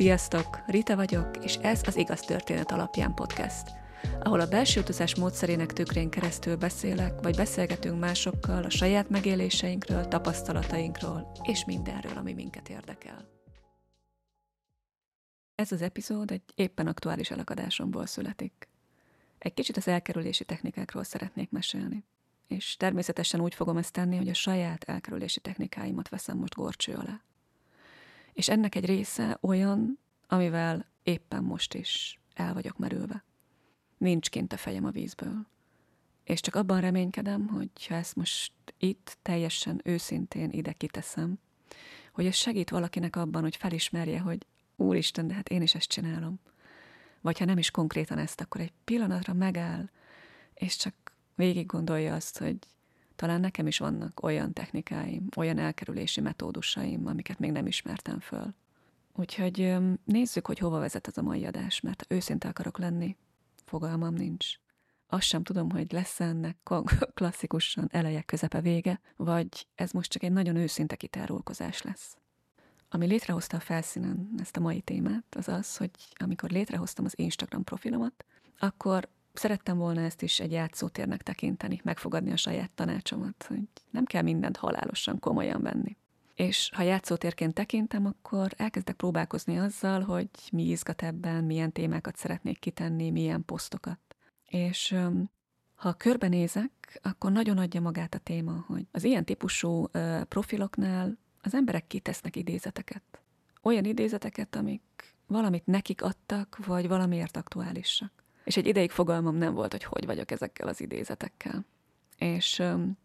Sziasztok! Rita vagyok, és ez az Igaz Történet Alapján podcast, ahol a belső utazás módszerének tükrén keresztül beszélek, vagy beszélgetünk másokkal a saját megéléseinkről, tapasztalatainkról, és mindenről, ami minket érdekel. Ez az epizód egy éppen aktuális elakadásomból születik. Egy kicsit az elkerülési technikákról szeretnék mesélni. És természetesen úgy fogom ezt tenni, hogy a saját elkerülési technikáimat veszem most gorcső alá. És ennek egy része olyan, amivel éppen most is el vagyok merülve. Nincs kint a fejem a vízből. És csak abban reménykedem, hogy ha ezt most itt teljesen őszintén ide kiteszem, hogy ez segít valakinek abban, hogy felismerje, hogy úristen, de hát én is ezt csinálom. Vagy ha nem is konkrétan ezt, akkor egy pillanatra megáll, és csak végig gondolja azt, hogy talán nekem is vannak olyan technikáim, olyan elkerülési metódusaim, amiket még nem ismertem föl. Úgyhogy nézzük, hogy hova vezet ez a mai adás, mert őszinte akarok lenni, fogalmam nincs. Azt sem tudom, hogy lesz ennek klasszikusan eleje, közepe, vége, vagy ez most csak egy nagyon őszinte kitárulkozás lesz. Ami létrehozta a felszínen ezt a mai témát, az az, hogy amikor létrehoztam az Instagram profilomat, akkor szerettem volna ezt is egy játszótérnek tekinteni, megfogadni a saját tanácsomat, hogy nem kell mindent halálosan komolyan venni. És ha játszótérként tekintem, akkor elkezdek próbálkozni azzal, hogy mi izgat ebben, milyen témákat szeretnék kitenni, milyen posztokat. És ha körbenézek, akkor nagyon adja magát a téma, hogy az ilyen típusú profiloknál az emberek kitesznek idézeteket. Olyan idézeteket, amik valamit nekik adtak, vagy valamiért aktuálisak. És egy ideig fogalmam nem volt, hogy hogy vagyok ezekkel az idézetekkel. És um,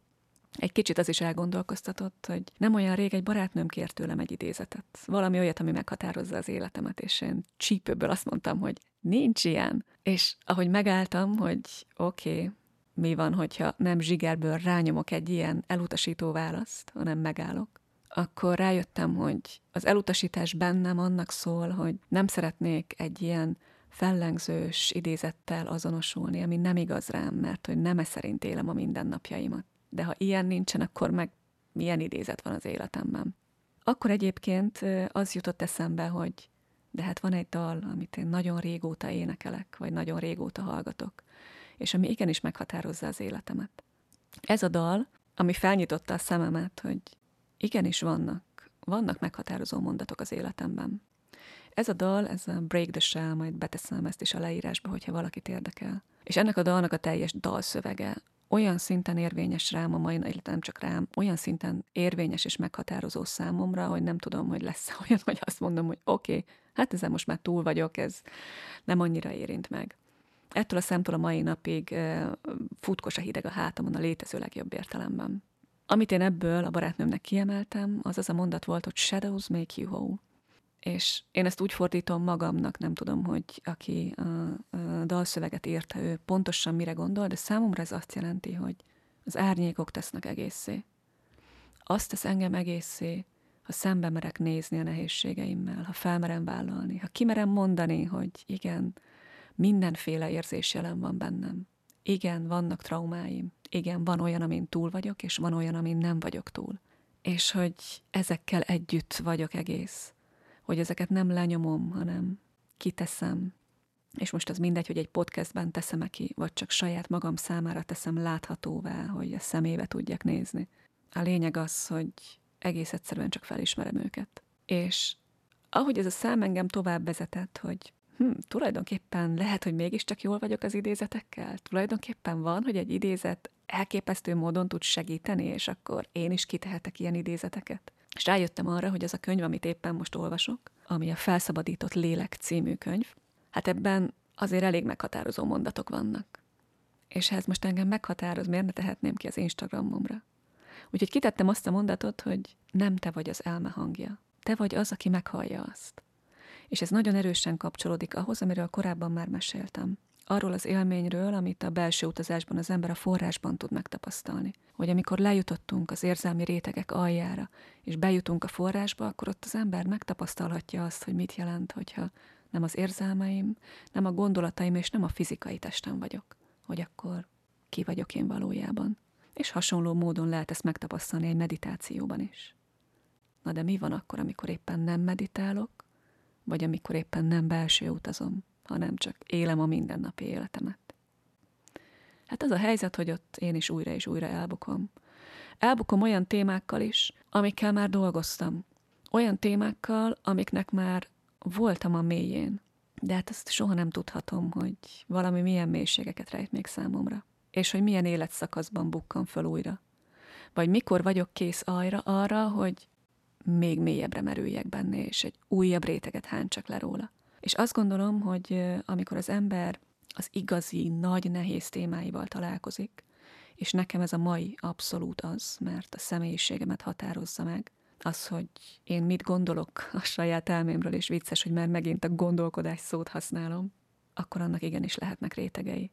egy kicsit az is elgondolkoztatott, hogy nem olyan rég egy barátnőm kért tőlem egy idézetet. Valami olyat, ami meghatározza az életemet, és én csípőből azt mondtam, hogy nincs ilyen. És ahogy megálltam, hogy oké, okay, mi van, hogyha nem zsigerből rányomok egy ilyen elutasító választ, hanem megállok, akkor rájöttem, hogy az elutasítás bennem annak szól, hogy nem szeretnék egy ilyen fellengzős idézettel azonosulni, ami nem igaz rám, mert hogy nem e szerint élem a mindennapjaimat. De ha ilyen nincsen, akkor meg milyen idézet van az életemben. Akkor egyébként az jutott eszembe, hogy de hát van egy dal, amit én nagyon régóta énekelek, vagy nagyon régóta hallgatok, és ami igenis meghatározza az életemet. Ez a dal, ami felnyitotta a szememet, hogy igenis vannak, vannak meghatározó mondatok az életemben. Ez a dal, ez a Break the Shell, majd beteszem ezt is a leírásba, hogyha valakit érdekel. És ennek a dalnak a teljes dalszövege olyan szinten érvényes rám a mai, illetve nem csak rám, olyan szinten érvényes és meghatározó számomra, hogy nem tudom, hogy lesz olyan, hogy azt mondom, hogy oké, okay, hát ezen most már túl vagyok, ez nem annyira érint meg. Ettől a szemtől a mai napig futkos a hideg a hátamon a létező legjobb értelemben. Amit én ebből a barátnőmnek kiemeltem, az az a mondat volt, hogy shadows make you whole. És én ezt úgy fordítom magamnak, nem tudom, hogy aki a, a dalszöveget írta, ő pontosan mire gondol, de számomra ez azt jelenti, hogy az árnyékok tesznek egészé. Azt tesz engem egészé, ha szembe merek nézni a nehézségeimmel, ha felmerem vállalni, ha kimerem mondani, hogy igen, mindenféle érzés jelen van bennem. Igen, vannak traumáim. Igen, van olyan, amin túl vagyok, és van olyan, amin nem vagyok túl. És hogy ezekkel együtt vagyok egész hogy ezeket nem lenyomom, hanem kiteszem, és most az mindegy, hogy egy podcastben teszem-e ki, vagy csak saját magam számára teszem láthatóvá, hogy a szemébe tudjak nézni. A lényeg az, hogy egész egyszerűen csak felismerem őket. És ahogy ez a szám engem tovább vezetett, hogy hm, tulajdonképpen lehet, hogy mégiscsak jól vagyok az idézetekkel. Tulajdonképpen van, hogy egy idézet elképesztő módon tud segíteni, és akkor én is kitehetek ilyen idézeteket. És rájöttem arra, hogy ez a könyv, amit éppen most olvasok, ami a Felszabadított Lélek című könyv, hát ebben azért elég meghatározó mondatok vannak. És ez most engem meghatároz, miért ne tehetném ki az Instagramomra. Úgyhogy kitettem azt a mondatot, hogy nem te vagy az elme hangja. Te vagy az, aki meghallja azt. És ez nagyon erősen kapcsolódik ahhoz, amiről korábban már meséltem arról az élményről, amit a belső utazásban az ember a forrásban tud megtapasztalni. Hogy amikor lejutottunk az érzelmi rétegek aljára, és bejutunk a forrásba, akkor ott az ember megtapasztalhatja azt, hogy mit jelent, hogyha nem az érzelmeim, nem a gondolataim és nem a fizikai testem vagyok. Hogy akkor ki vagyok én valójában. És hasonló módon lehet ezt megtapasztalni egy meditációban is. Na de mi van akkor, amikor éppen nem meditálok, vagy amikor éppen nem belső utazom, hanem csak élem a mindennapi életemet. Hát az a helyzet, hogy ott én is újra és újra elbukom. Elbukom olyan témákkal is, amikkel már dolgoztam. Olyan témákkal, amiknek már voltam a mélyén. De hát ezt soha nem tudhatom, hogy valami milyen mélységeket rejt még számomra. És hogy milyen életszakaszban bukkan föl újra. Vagy mikor vagyok kész arra, arra, hogy még mélyebbre merüljek benne, és egy újabb réteget háncsak le róla. És azt gondolom, hogy amikor az ember az igazi, nagy, nehéz témáival találkozik, és nekem ez a mai abszolút az, mert a személyiségemet határozza meg, az, hogy én mit gondolok a saját elmémről, és vicces, hogy már megint a gondolkodás szót használom, akkor annak igenis lehetnek rétegei.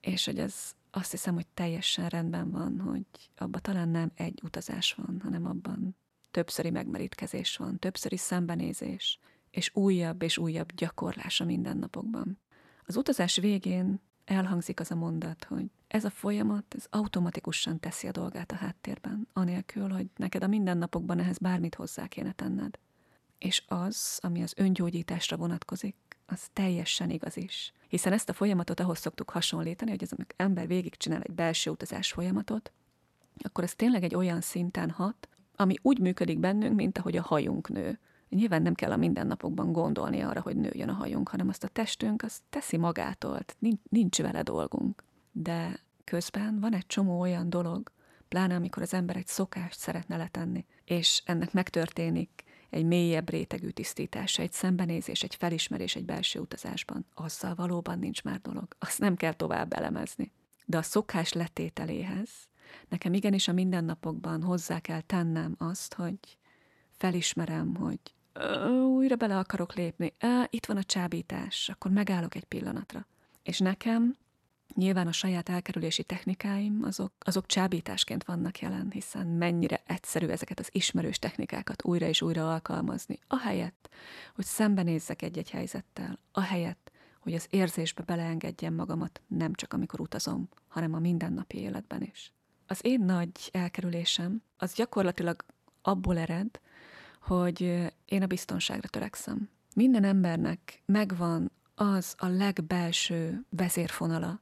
És hogy ez azt hiszem, hogy teljesen rendben van, hogy abban talán nem egy utazás van, hanem abban többszöri megmerítkezés van, többszöri szembenézés, és újabb és újabb gyakorlás a mindennapokban. Az utazás végén elhangzik az a mondat, hogy ez a folyamat, ez automatikusan teszi a dolgát a háttérben, anélkül, hogy neked a mindennapokban ehhez bármit hozzá kéne tenned. És az, ami az öngyógyításra vonatkozik, az teljesen igaz is. Hiszen ezt a folyamatot ahhoz szoktuk hasonlítani, hogy az ember végigcsinál egy belső utazás folyamatot, akkor ez tényleg egy olyan szinten hat, ami úgy működik bennünk, mint ahogy a hajunk nő. Nyilván nem kell a mindennapokban gondolni arra, hogy nőjön a hajunk, hanem azt a testünk azt teszi magától, nincs, nincs vele dolgunk. De közben van egy csomó olyan dolog, pláne amikor az ember egy szokást szeretne letenni, és ennek megtörténik egy mélyebb rétegű tisztítása, egy szembenézés, egy felismerés egy belső utazásban, azzal valóban nincs már dolog. Azt nem kell tovább elemezni. De a szokás letételéhez nekem igenis a mindennapokban hozzá kell tennem azt, hogy felismerem, hogy újra bele akarok lépni, itt van a csábítás, akkor megállok egy pillanatra. És nekem Nyilván a saját elkerülési technikáim azok, azok csábításként vannak jelen, hiszen mennyire egyszerű ezeket az ismerős technikákat újra és újra alkalmazni, ahelyett, hogy szembenézzek egy-egy helyzettel, ahelyett, hogy az érzésbe beleengedjem magamat nem csak amikor utazom, hanem a mindennapi életben is. Az én nagy elkerülésem az gyakorlatilag abból ered, hogy én a biztonságra törekszem. Minden embernek megvan az a legbelső vezérfonala,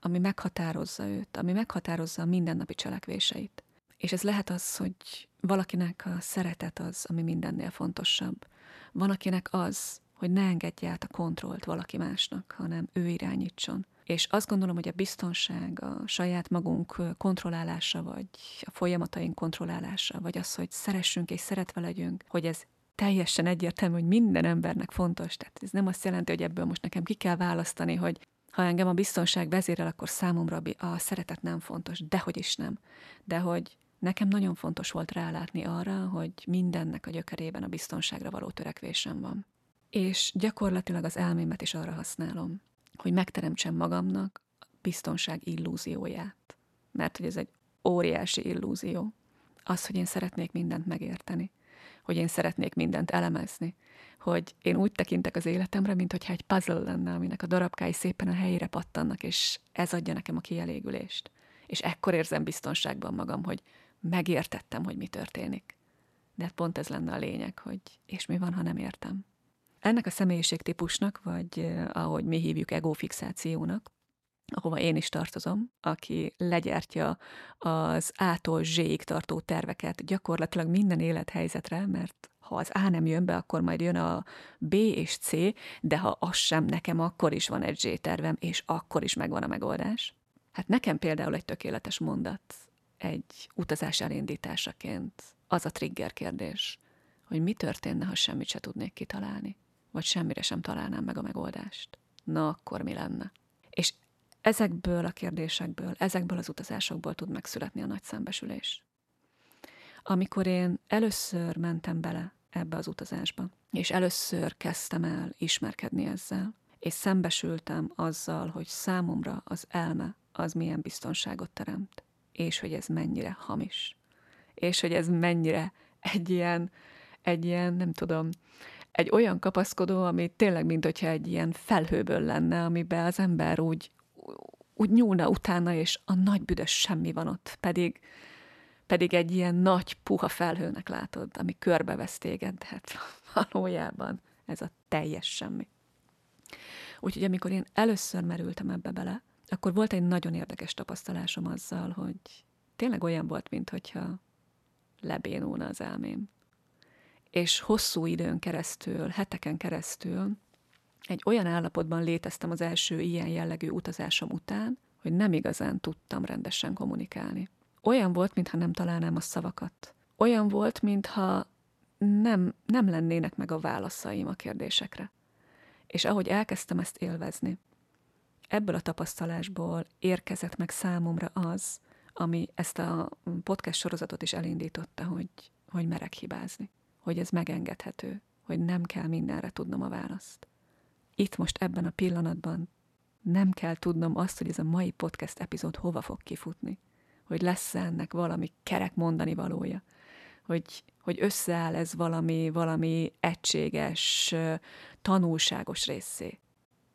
ami meghatározza őt, ami meghatározza a mindennapi cselekvéseit. És ez lehet az, hogy valakinek a szeretet az, ami mindennél fontosabb. Van, akinek az, hogy ne engedje át a kontrollt valaki másnak, hanem ő irányítson. És azt gondolom, hogy a biztonság, a saját magunk kontrollálása, vagy a folyamataink kontrollálása, vagy az, hogy szeressünk és szeretve legyünk, hogy ez teljesen egyértelmű, hogy minden embernek fontos. Tehát ez nem azt jelenti, hogy ebből most nekem ki kell választani, hogy ha engem a biztonság vezérel, akkor számomra a szeretet nem fontos, dehogy is nem. De hogy nekem nagyon fontos volt rálátni arra, hogy mindennek a gyökerében a biztonságra való törekvésem van. És gyakorlatilag az elmémet is arra használom, hogy megteremtsem magamnak a biztonság illúzióját. Mert hogy ez egy óriási illúzió. Az, hogy én szeretnék mindent megérteni, hogy én szeretnék mindent elemezni, hogy én úgy tekintek az életemre, mint egy puzzle lenne, aminek a darabkái szépen a helyére pattannak, és ez adja nekem a kielégülést. És ekkor érzem biztonságban magam, hogy megértettem, hogy mi történik. De pont ez lenne a lényeg, hogy és mi van, ha nem értem. Ennek a személyiségtípusnak, vagy eh, ahogy mi hívjuk egófixációnak, ahova én is tartozom, aki legyártja az A-tól Z-ig tartó terveket gyakorlatilag minden élethelyzetre, mert ha az A nem jön be, akkor majd jön a B és C, de ha az sem, nekem akkor is van egy Z tervem, és akkor is megvan a megoldás. Hát nekem például egy tökéletes mondat, egy utazás elindításaként az a trigger kérdés, hogy mi történne, ha semmit se tudnék kitalálni, vagy semmire sem találnám meg a megoldást. Na, akkor mi lenne? És ezekből a kérdésekből, ezekből az utazásokból tud megszületni a nagy szembesülés amikor én először mentem bele ebbe az utazásba, és először kezdtem el ismerkedni ezzel, és szembesültem azzal, hogy számomra az elme az milyen biztonságot teremt, és hogy ez mennyire hamis, és hogy ez mennyire egy ilyen, egy ilyen, nem tudom, egy olyan kapaszkodó, ami tényleg, mint hogyha egy ilyen felhőből lenne, amiben az ember úgy, úgy nyúlna utána, és a nagy büdös semmi van ott, pedig, pedig egy ilyen nagy, puha felhőnek látod, ami körbevesz téged, hát valójában ez a teljes semmi. Úgyhogy amikor én először merültem ebbe bele, akkor volt egy nagyon érdekes tapasztalásom azzal, hogy tényleg olyan volt, mintha lebénulna az elmém. És hosszú időn keresztül, heteken keresztül egy olyan állapotban léteztem az első ilyen jellegű utazásom után, hogy nem igazán tudtam rendesen kommunikálni. Olyan volt, mintha nem találnám a szavakat. Olyan volt, mintha nem, nem lennének meg a válaszaim a kérdésekre. És ahogy elkezdtem ezt élvezni, ebből a tapasztalásból érkezett meg számomra az, ami ezt a podcast sorozatot is elindította, hogy, hogy merek hibázni, hogy ez megengedhető, hogy nem kell mindenre tudnom a választ. Itt most ebben a pillanatban nem kell tudnom azt, hogy ez a mai podcast epizód hova fog kifutni, hogy lesz ennek valami kerek mondani valója, hogy, hogy összeáll ez valami, valami egységes, tanulságos részé.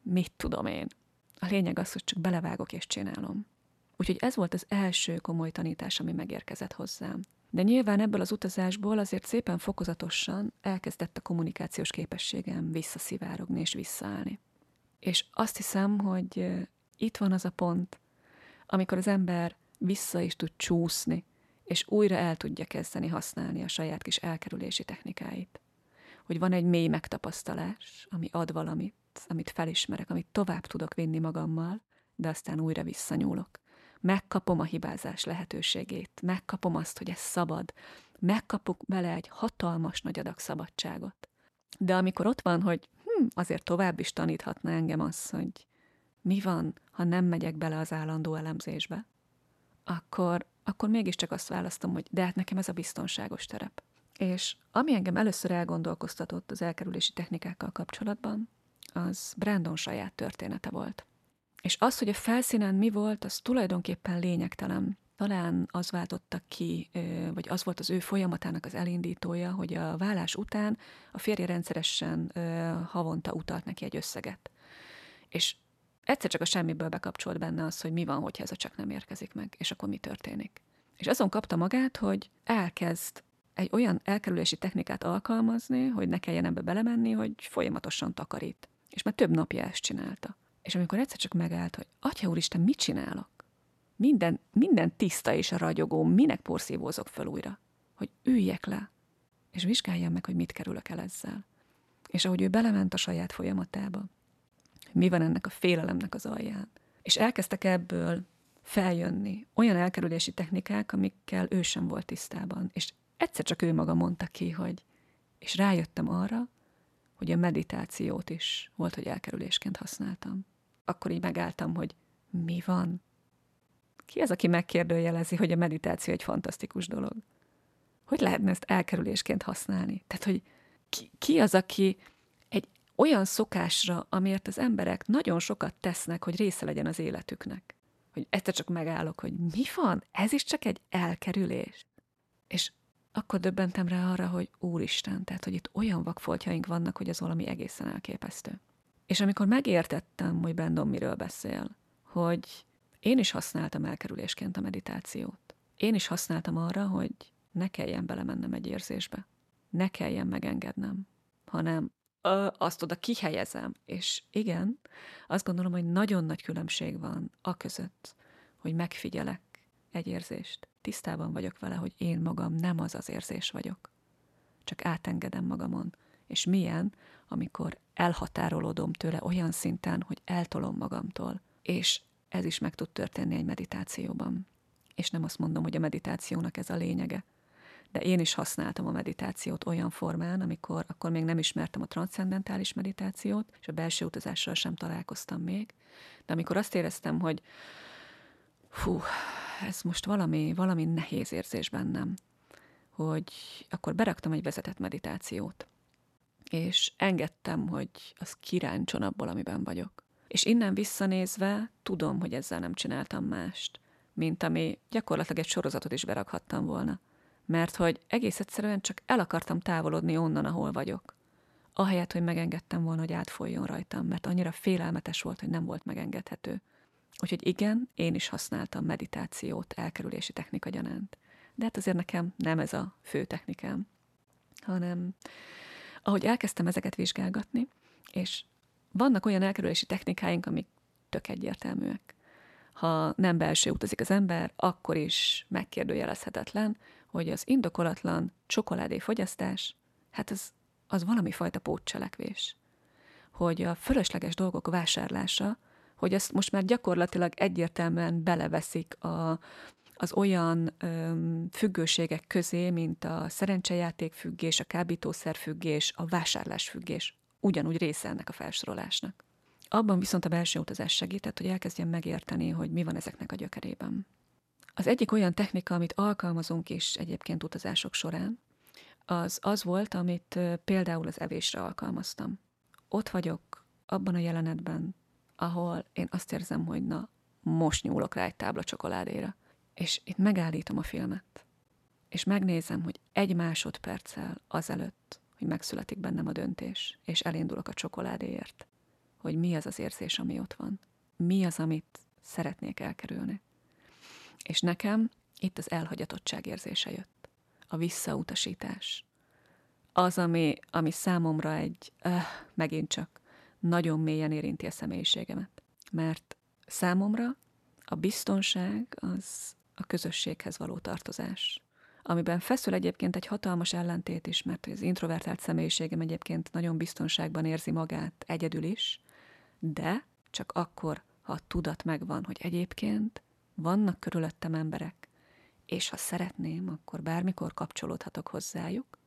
Mit tudom én? A lényeg az, hogy csak belevágok és csinálom. Úgyhogy ez volt az első komoly tanítás, ami megérkezett hozzám. De nyilván ebből az utazásból azért szépen fokozatosan elkezdett a kommunikációs képességem visszaszivárogni és visszaállni. És azt hiszem, hogy itt van az a pont, amikor az ember vissza is tud csúszni, és újra el tudja kezdeni használni a saját kis elkerülési technikáit. Hogy van egy mély megtapasztalás, ami ad valamit, amit felismerek, amit tovább tudok vinni magammal, de aztán újra visszanyúlok. Megkapom a hibázás lehetőségét, megkapom azt, hogy ez szabad, megkapok bele egy hatalmas nagy adag szabadságot. De amikor ott van, hogy hm, azért tovább is taníthatna engem az, hogy mi van, ha nem megyek bele az állandó elemzésbe, akkor, akkor mégiscsak azt választom, hogy de hát nekem ez a biztonságos terep. És ami engem először elgondolkoztatott az elkerülési technikákkal kapcsolatban, az Brandon saját története volt. És az, hogy a felszínen mi volt, az tulajdonképpen lényegtelen. Talán az váltotta ki, vagy az volt az ő folyamatának az elindítója, hogy a vállás után a férje rendszeresen havonta utalt neki egy összeget. És egyszer csak a semmiből bekapcsolt benne az, hogy mi van, hogyha ez a csak nem érkezik meg, és akkor mi történik. És azon kapta magát, hogy elkezd egy olyan elkerülési technikát alkalmazni, hogy ne kelljen ebbe belemenni, hogy folyamatosan takarít. És már több napja ezt csinálta. És amikor egyszer csak megállt, hogy Atya úristen, mit csinálok? Minden, minden tiszta és a ragyogó, minek porszívózok föl újra? Hogy üljek le, és vizsgáljam meg, hogy mit kerülök el ezzel. És ahogy ő belement a saját folyamatába, mi van ennek a félelemnek az alján. És elkezdtek ebből feljönni olyan elkerülési technikák, amikkel ő sem volt tisztában. És egyszer csak ő maga mondta ki, hogy és rájöttem arra, hogy a meditációt is volt, hogy elkerülésként használtam. Akkor így megálltam, hogy mi van? Ki az, aki megkérdőjelezi, hogy a meditáció egy fantasztikus dolog? Hogy lehetne ezt elkerülésként használni? Tehát, hogy ki, ki az, aki egy olyan szokásra, amiért az emberek nagyon sokat tesznek, hogy része legyen az életüknek. Hogy egyszer csak megállok, hogy mi van? Ez is csak egy elkerülés. És akkor döbbentem rá arra, hogy úristen, tehát, hogy itt olyan vakfoltjaink vannak, hogy ez valami egészen elképesztő. És amikor megértettem, hogy Brandon miről beszél, hogy én is használtam elkerülésként a meditációt. Én is használtam arra, hogy ne kelljen belemennem egy érzésbe. Ne kelljen megengednem, hanem ö, azt oda kihelyezem. És igen, azt gondolom, hogy nagyon nagy különbség van a között, hogy megfigyelek egy érzést. Tisztában vagyok vele, hogy én magam nem az az érzés vagyok. Csak átengedem magamon. És milyen, amikor elhatárolódom tőle olyan szinten, hogy eltolom magamtól. És ez is meg tud történni egy meditációban. És nem azt mondom, hogy a meditációnak ez a lényege. De én is használtam a meditációt olyan formán, amikor akkor még nem ismertem a transzcendentális meditációt, és a belső utazással sem találkoztam még. De amikor azt éreztem, hogy fú, ez most valami, valami nehéz érzés bennem, hogy akkor beraktam egy vezetett meditációt, és engedtem, hogy az kiráncson abból, amiben vagyok. És innen visszanézve tudom, hogy ezzel nem csináltam mást, mint ami gyakorlatilag egy sorozatot is berakhattam volna. Mert hogy egész egyszerűen csak el akartam távolodni onnan, ahol vagyok. Ahelyett, hogy megengedtem volna, hogy átfoljon rajtam, mert annyira félelmetes volt, hogy nem volt megengedhető. Úgyhogy igen, én is használtam meditációt elkerülési technika gyanánt. De hát azért nekem nem ez a fő technikám, hanem ahogy elkezdtem ezeket vizsgálgatni, és vannak olyan elkerülési technikáink, amik tök egyértelműek. Ha nem belső utazik az ember, akkor is megkérdőjelezhetetlen, hogy az indokolatlan csokoládé fogyasztás, hát az, az valami fajta pótcselekvés. Hogy a fölösleges dolgok vásárlása, hogy azt most már gyakorlatilag egyértelműen beleveszik a, az olyan öm, függőségek közé, mint a szerencsejáték függés, a kábítószer függés, a vásárlás függés. Ugyanúgy része ennek a felsorolásnak. Abban viszont a belső utazás segített, hogy elkezdjem megérteni, hogy mi van ezeknek a gyökerében. Az egyik olyan technika, amit alkalmazunk is egyébként utazások során, az az volt, amit például az evésre alkalmaztam. Ott vagyok abban a jelenetben, ahol én azt érzem, hogy na, most nyúlok rá egy tábla csokoládéra. És itt megállítom a filmet, és megnézem, hogy egy másodperccel azelőtt, hogy megszületik bennem a döntés, és elindulok a csokoládéért, hogy mi az az érzés, ami ott van. Mi az, amit szeretnék elkerülni. És nekem itt az elhagyatottság érzése jött. A visszautasítás. Az, ami, ami számomra egy, öh, megint csak, nagyon mélyen érinti a személyiségemet. Mert számomra a biztonság az a közösséghez való tartozás. Amiben feszül egyébként egy hatalmas ellentét is, mert az introvertált személyiségem egyébként nagyon biztonságban érzi magát egyedül is, de csak akkor, ha a tudat megvan, hogy egyébként vannak körülöttem emberek, és ha szeretném, akkor bármikor kapcsolódhatok hozzájuk,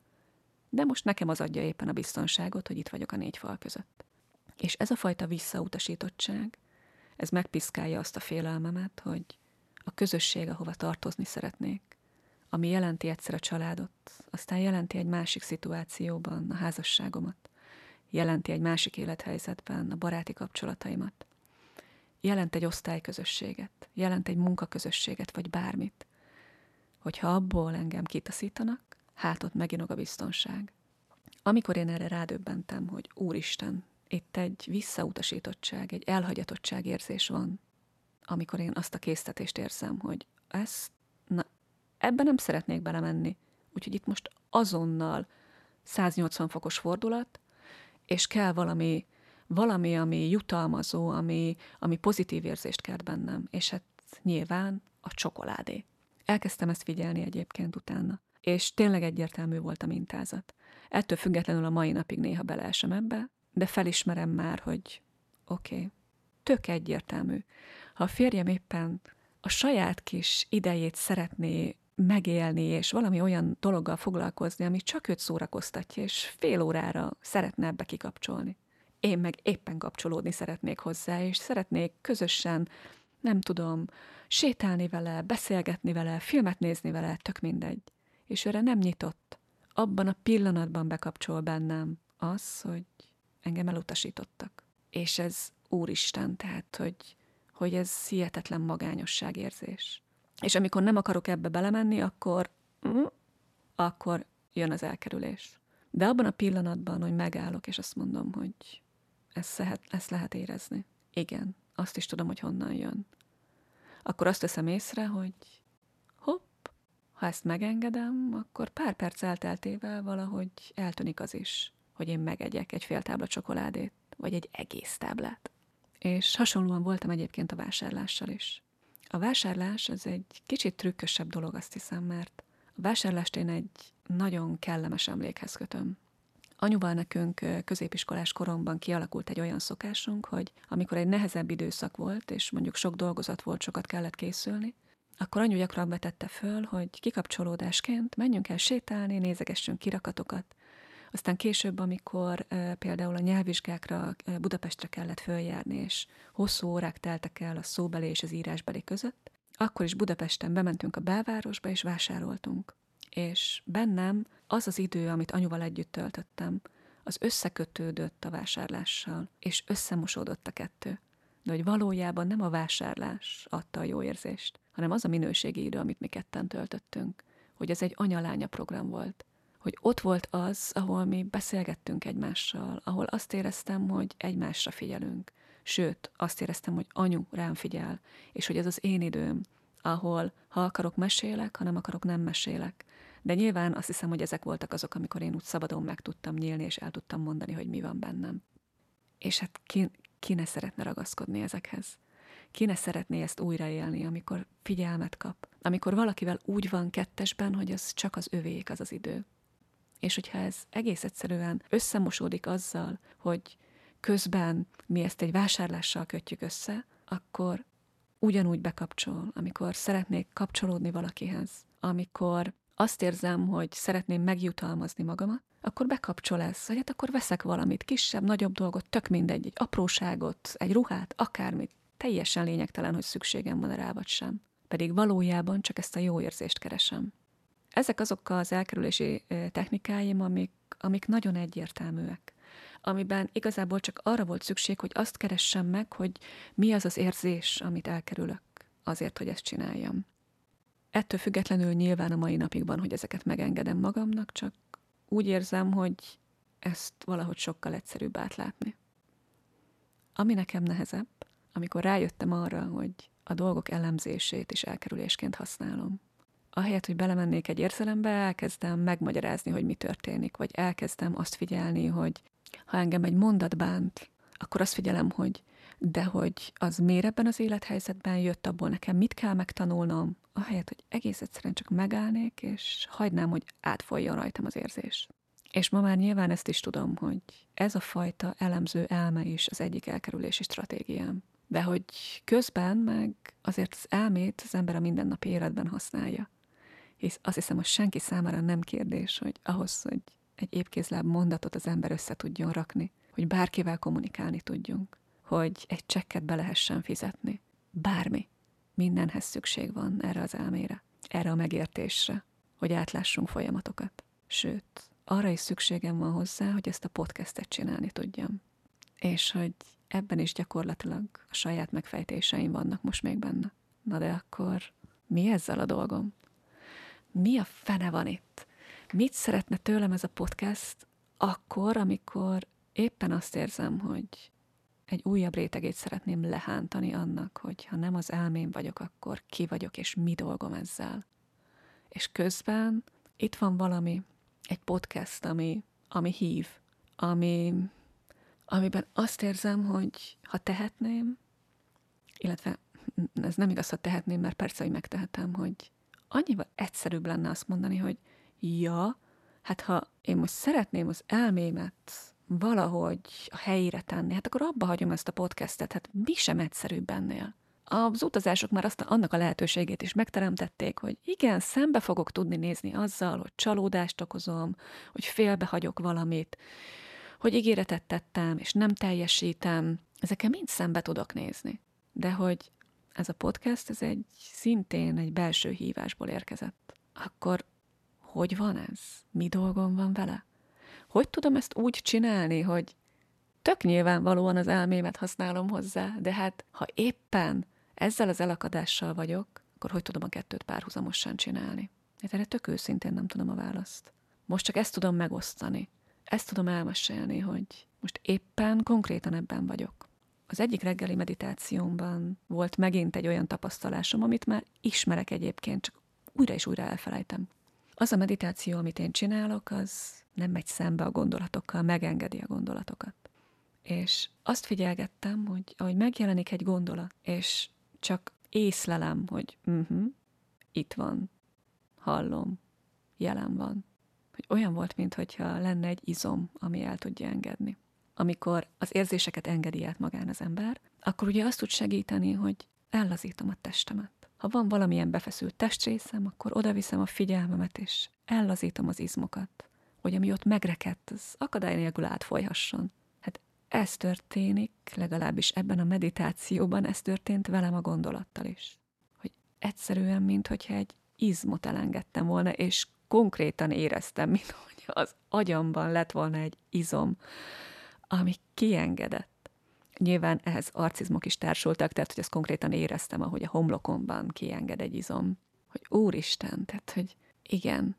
de most nekem az adja éppen a biztonságot, hogy itt vagyok a négy fal között. És ez a fajta visszautasítottság, ez megpiszkálja azt a félelmemet, hogy a közösség, ahova tartozni szeretnék, ami jelenti egyszer a családot, aztán jelenti egy másik szituációban a házasságomat, jelenti egy másik élethelyzetben a baráti kapcsolataimat, jelent egy osztályközösséget, jelent egy munkaközösséget, vagy bármit. Hogyha abból engem kitaszítanak, hát ott meginog a biztonság. Amikor én erre rádöbbentem, hogy Úristen, itt egy visszautasítottság, egy elhagyatottság érzés van, amikor én azt a késztetést érzem, hogy ezt, na, ebben nem szeretnék belemenni. Úgyhogy itt most azonnal 180 fokos fordulat, és kell valami, valami, ami jutalmazó, ami, ami pozitív érzést kert bennem, és hát nyilván a csokoládé. Elkezdtem ezt figyelni egyébként utána, és tényleg egyértelmű volt a mintázat. Ettől függetlenül a mai napig néha beleesem ebbe, de felismerem már, hogy oké, okay, tök egyértelmű. Ha a férjem éppen a saját kis idejét szeretné megélni, és valami olyan dologgal foglalkozni, ami csak őt szórakoztatja, és fél órára szeretne ebbe kikapcsolni. Én meg éppen kapcsolódni szeretnék hozzá, és szeretnék közösen, nem tudom, sétálni vele, beszélgetni vele, filmet nézni vele, tök mindegy. És őre nem nyitott. Abban a pillanatban bekapcsol bennem az, hogy engem elutasítottak. És ez Úristen, tehát, hogy, hogy ez hihetetlen magányosság érzés. És amikor nem akarok ebbe belemenni, akkor, mm, akkor jön az elkerülés. De abban a pillanatban, hogy megállok, és azt mondom, hogy ezt lehet, ezt lehet érezni. Igen, azt is tudom, hogy honnan jön. Akkor azt teszem észre, hogy hopp, ha ezt megengedem, akkor pár perc elteltével valahogy eltűnik az is, hogy én megegyek egy fél tábla csokoládét, vagy egy egész táblát. És hasonlóan voltam egyébként a vásárlással is. A vásárlás az egy kicsit trükkösebb dolog, azt hiszem, mert a vásárlást én egy nagyon kellemes emlékhez kötöm. Anyuval nekünk középiskolás koromban kialakult egy olyan szokásunk, hogy amikor egy nehezebb időszak volt, és mondjuk sok dolgozat volt, sokat kellett készülni, akkor anyu gyakran vetette föl, hogy kikapcsolódásként menjünk el sétálni, nézegessünk kirakatokat, aztán később, amikor például a nyelvvizsgákra Budapestre kellett följárni, és hosszú órák teltek el a szóbeli és az írásbeli között, akkor is Budapesten bementünk a belvárosba, és vásároltunk. És bennem az az idő, amit anyuval együtt töltöttem, az összekötődött a vásárlással, és összemosódott a kettő. De hogy valójában nem a vásárlás adta a jó érzést, hanem az a minőségi idő, amit mi ketten töltöttünk, hogy ez egy anyalánya program volt, hogy ott volt az, ahol mi beszélgettünk egymással, ahol azt éreztem, hogy egymásra figyelünk. Sőt, azt éreztem, hogy anyu rám figyel, és hogy ez az én időm, ahol ha akarok mesélek, ha nem akarok nem mesélek. De nyilván azt hiszem, hogy ezek voltak azok, amikor én úgy szabadon meg tudtam nyílni, és el tudtam mondani, hogy mi van bennem. És hát ki, ki ne szeretne ragaszkodni ezekhez? Ki ne szeretné ezt újraélni, amikor figyelmet kap? Amikor valakivel úgy van kettesben, hogy az csak az övék az az idő. És hogyha ez egész egyszerűen összemosódik azzal, hogy közben mi ezt egy vásárlással kötjük össze, akkor ugyanúgy bekapcsol, amikor szeretnék kapcsolódni valakihez, amikor azt érzem, hogy szeretném megjutalmazni magamat, akkor bekapcsol ez, hogy hát akkor veszek valamit, kisebb, nagyobb dolgot, tök mindegy, egy apróságot, egy ruhát, akármit. Teljesen lényegtelen, hogy szükségem van rá vagy sem. Pedig valójában csak ezt a jó érzést keresem. Ezek azok az elkerülési technikáim, amik, amik nagyon egyértelműek amiben igazából csak arra volt szükség, hogy azt keressem meg, hogy mi az az érzés, amit elkerülök azért, hogy ezt csináljam. Ettől függetlenül nyilván a mai napigban, hogy ezeket megengedem magamnak, csak úgy érzem, hogy ezt valahogy sokkal egyszerűbb átlátni. Ami nekem nehezebb, amikor rájöttem arra, hogy a dolgok elemzését is elkerülésként használom. Ahelyett, hogy belemennék egy érzelembe, elkezdem megmagyarázni, hogy mi történik, vagy elkezdem azt figyelni, hogy ha engem egy mondat bánt, akkor azt figyelem, hogy de hogy az miért ebben az élethelyzetben jött, abból nekem mit kell megtanulnom, ahelyett, hogy egész egyszerűen csak megállnék, és hagynám, hogy átfoljon rajtam az érzés. És ma már nyilván ezt is tudom, hogy ez a fajta elemző elme is az egyik elkerülési stratégiám. De hogy közben meg azért az elmét az ember a mindennapi életben használja. Hisz azt hiszem, hogy senki számára nem kérdés, hogy ahhoz, hogy egy épkézláb mondatot az ember össze tudjon rakni, hogy bárkivel kommunikálni tudjunk, hogy egy csekket be lehessen fizetni. Bármi. Mindenhez szükség van erre az elmére, erre a megértésre, hogy átlássunk folyamatokat. Sőt, arra is szükségem van hozzá, hogy ezt a podcastet csinálni tudjam. És hogy ebben is gyakorlatilag a saját megfejtéseim vannak most még benne. Na de akkor mi ezzel a dolgom? Mi a fene van itt? mit szeretne tőlem ez a podcast akkor, amikor éppen azt érzem, hogy egy újabb rétegét szeretném lehántani annak, hogy ha nem az elmém vagyok, akkor ki vagyok, és mi dolgom ezzel. És közben itt van valami, egy podcast, ami, ami hív, ami, amiben azt érzem, hogy ha tehetném, illetve ez nem igaz, ha tehetném, mert persze, hogy megtehetem, hogy annyival egyszerűbb lenne azt mondani, hogy ja, hát ha én most szeretném az elmémet valahogy a helyére tenni, hát akkor abba hagyom ezt a podcastet, hát mi sem egyszerűbb ennél. Az utazások már azt, annak a lehetőségét is megteremtették, hogy igen, szembe fogok tudni nézni azzal, hogy csalódást okozom, hogy félbehagyok valamit, hogy ígéretet tettem, és nem teljesítem, ezekkel mind szembe tudok nézni. De hogy ez a podcast, ez egy szintén egy belső hívásból érkezett. Akkor hogy van ez? Mi dolgom van vele? Hogy tudom ezt úgy csinálni, hogy tök nyilvánvalóan az elmémet használom hozzá, de hát ha éppen ezzel az elakadással vagyok, akkor hogy tudom a kettőt párhuzamosan csinálni? Hát erre tök őszintén nem tudom a választ. Most csak ezt tudom megosztani. Ezt tudom elmesélni, hogy most éppen konkrétan ebben vagyok. Az egyik reggeli meditációmban volt megint egy olyan tapasztalásom, amit már ismerek egyébként, csak újra és újra elfelejtem. Az a meditáció, amit én csinálok, az nem megy szembe a gondolatokkal, megengedi a gondolatokat. És azt figyelgettem, hogy ahogy megjelenik egy gondolat, és csak észlelem, hogy uh-huh, itt van, hallom, jelen van. Hogy olyan volt, mintha lenne egy izom, ami el tudja engedni. Amikor az érzéseket engedi át magán az ember, akkor ugye azt tud segíteni, hogy ellazítom a testemet. Ha van valamilyen befeszült testrészem, akkor oda viszem a figyelmemet, és ellazítom az izmokat, hogy ami ott megrekedt, az akadály nélkül átfolyhasson. Hát ez történik, legalábbis ebben a meditációban ez történt velem a gondolattal is. Hogy egyszerűen, mintha egy izmot elengedtem volna, és konkrétan éreztem, mint hogy az agyamban lett volna egy izom, ami kiengedett Nyilván ehhez arcizmok is társultak, tehát hogy ezt konkrétan éreztem, ahogy a homlokomban kienged egy izom. Hogy úristen, tehát hogy igen,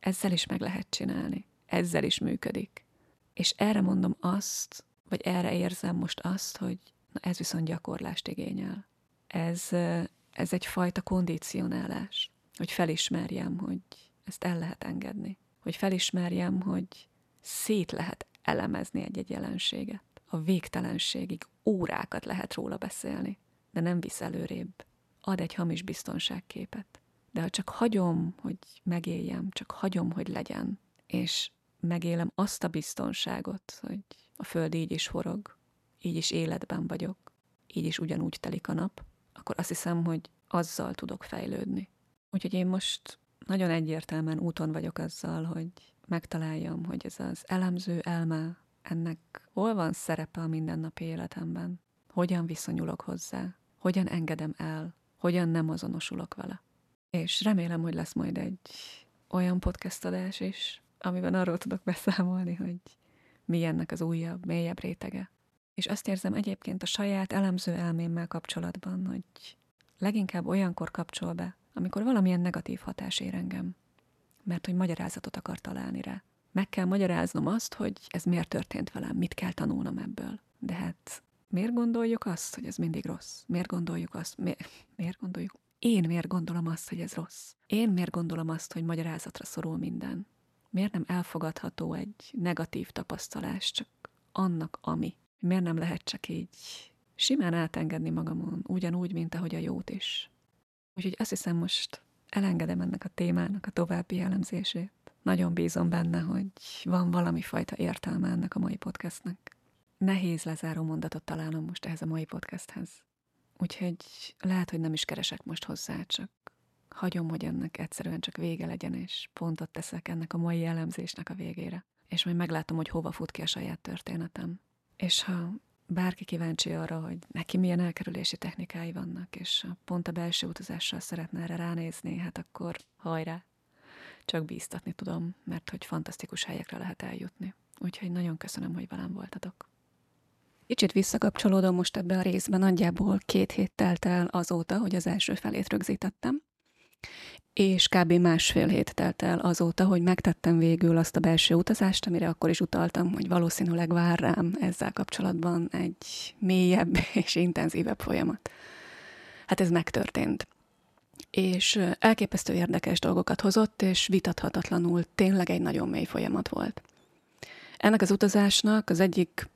ezzel is meg lehet csinálni. Ezzel is működik. És erre mondom azt, vagy erre érzem most azt, hogy na ez viszont gyakorlást igényel. Ez, ez egyfajta kondicionálás, hogy felismerjem, hogy ezt el lehet engedni. Hogy felismerjem, hogy szét lehet elemezni egy-egy jelenséget. A végtelenségig órákat lehet róla beszélni, de nem visz előrébb. Ad egy hamis biztonságképet. De ha csak hagyom, hogy megéljem, csak hagyom, hogy legyen, és megélem azt a biztonságot, hogy a föld így is forog, így is életben vagyok, így is ugyanúgy telik a nap, akkor azt hiszem, hogy azzal tudok fejlődni. Úgyhogy én most nagyon egyértelműen úton vagyok azzal, hogy megtaláljam, hogy ez az elemző elme, ennek hol van szerepe a mindennapi életemben, hogyan viszonyulok hozzá, hogyan engedem el, hogyan nem azonosulok vele. És remélem, hogy lesz majd egy olyan podcast adás is, amiben arról tudok beszámolni, hogy mi ennek az újabb, mélyebb rétege. És azt érzem egyébként a saját elemző elmémmel kapcsolatban, hogy leginkább olyankor kapcsol be, amikor valamilyen negatív hatás ér engem. Mert hogy magyarázatot akar találni rá. Meg kell magyaráznom azt, hogy ez miért történt velem, mit kell tanulnom ebből. De hát miért gondoljuk azt, hogy ez mindig rossz? Miért gondoljuk azt? Mi, miért gondoljuk? Én miért gondolom azt, hogy ez rossz? Én miért gondolom azt, hogy magyarázatra szorul minden? Miért nem elfogadható egy negatív tapasztalás csak annak, ami? Miért nem lehet csak így simán átengedni magamon, ugyanúgy, mint ahogy a jót is? Úgyhogy azt hiszem most elengedem ennek a témának a további elemzését. Nagyon bízom benne, hogy van valami fajta értelme ennek a mai podcastnek. Nehéz lezáró mondatot találnom most ehhez a mai podcasthez. Úgyhogy lehet, hogy nem is keresek most hozzá, csak hagyom, hogy ennek egyszerűen csak vége legyen, és pontot teszek ennek a mai elemzésnek a végére. És majd meglátom, hogy hova fut ki a saját történetem. És ha bárki kíváncsi arra, hogy neki milyen elkerülési technikái vannak, és pont a belső utazással szeretne erre ránézni, hát akkor hajrá! Csak bíztatni tudom, mert hogy fantasztikus helyekre lehet eljutni. Úgyhogy nagyon köszönöm, hogy velem voltatok. Kicsit visszakapcsolódom most ebbe a részben, nagyjából két hét telt el azóta, hogy az első felét rögzítettem, és kb. másfél hét telt el azóta, hogy megtettem végül azt a belső utazást, amire akkor is utaltam, hogy valószínűleg vár rám ezzel kapcsolatban egy mélyebb és intenzívebb folyamat. Hát ez megtörtént. És elképesztő érdekes dolgokat hozott, és vitathatatlanul tényleg egy nagyon mély folyamat volt. Ennek az utazásnak az egyik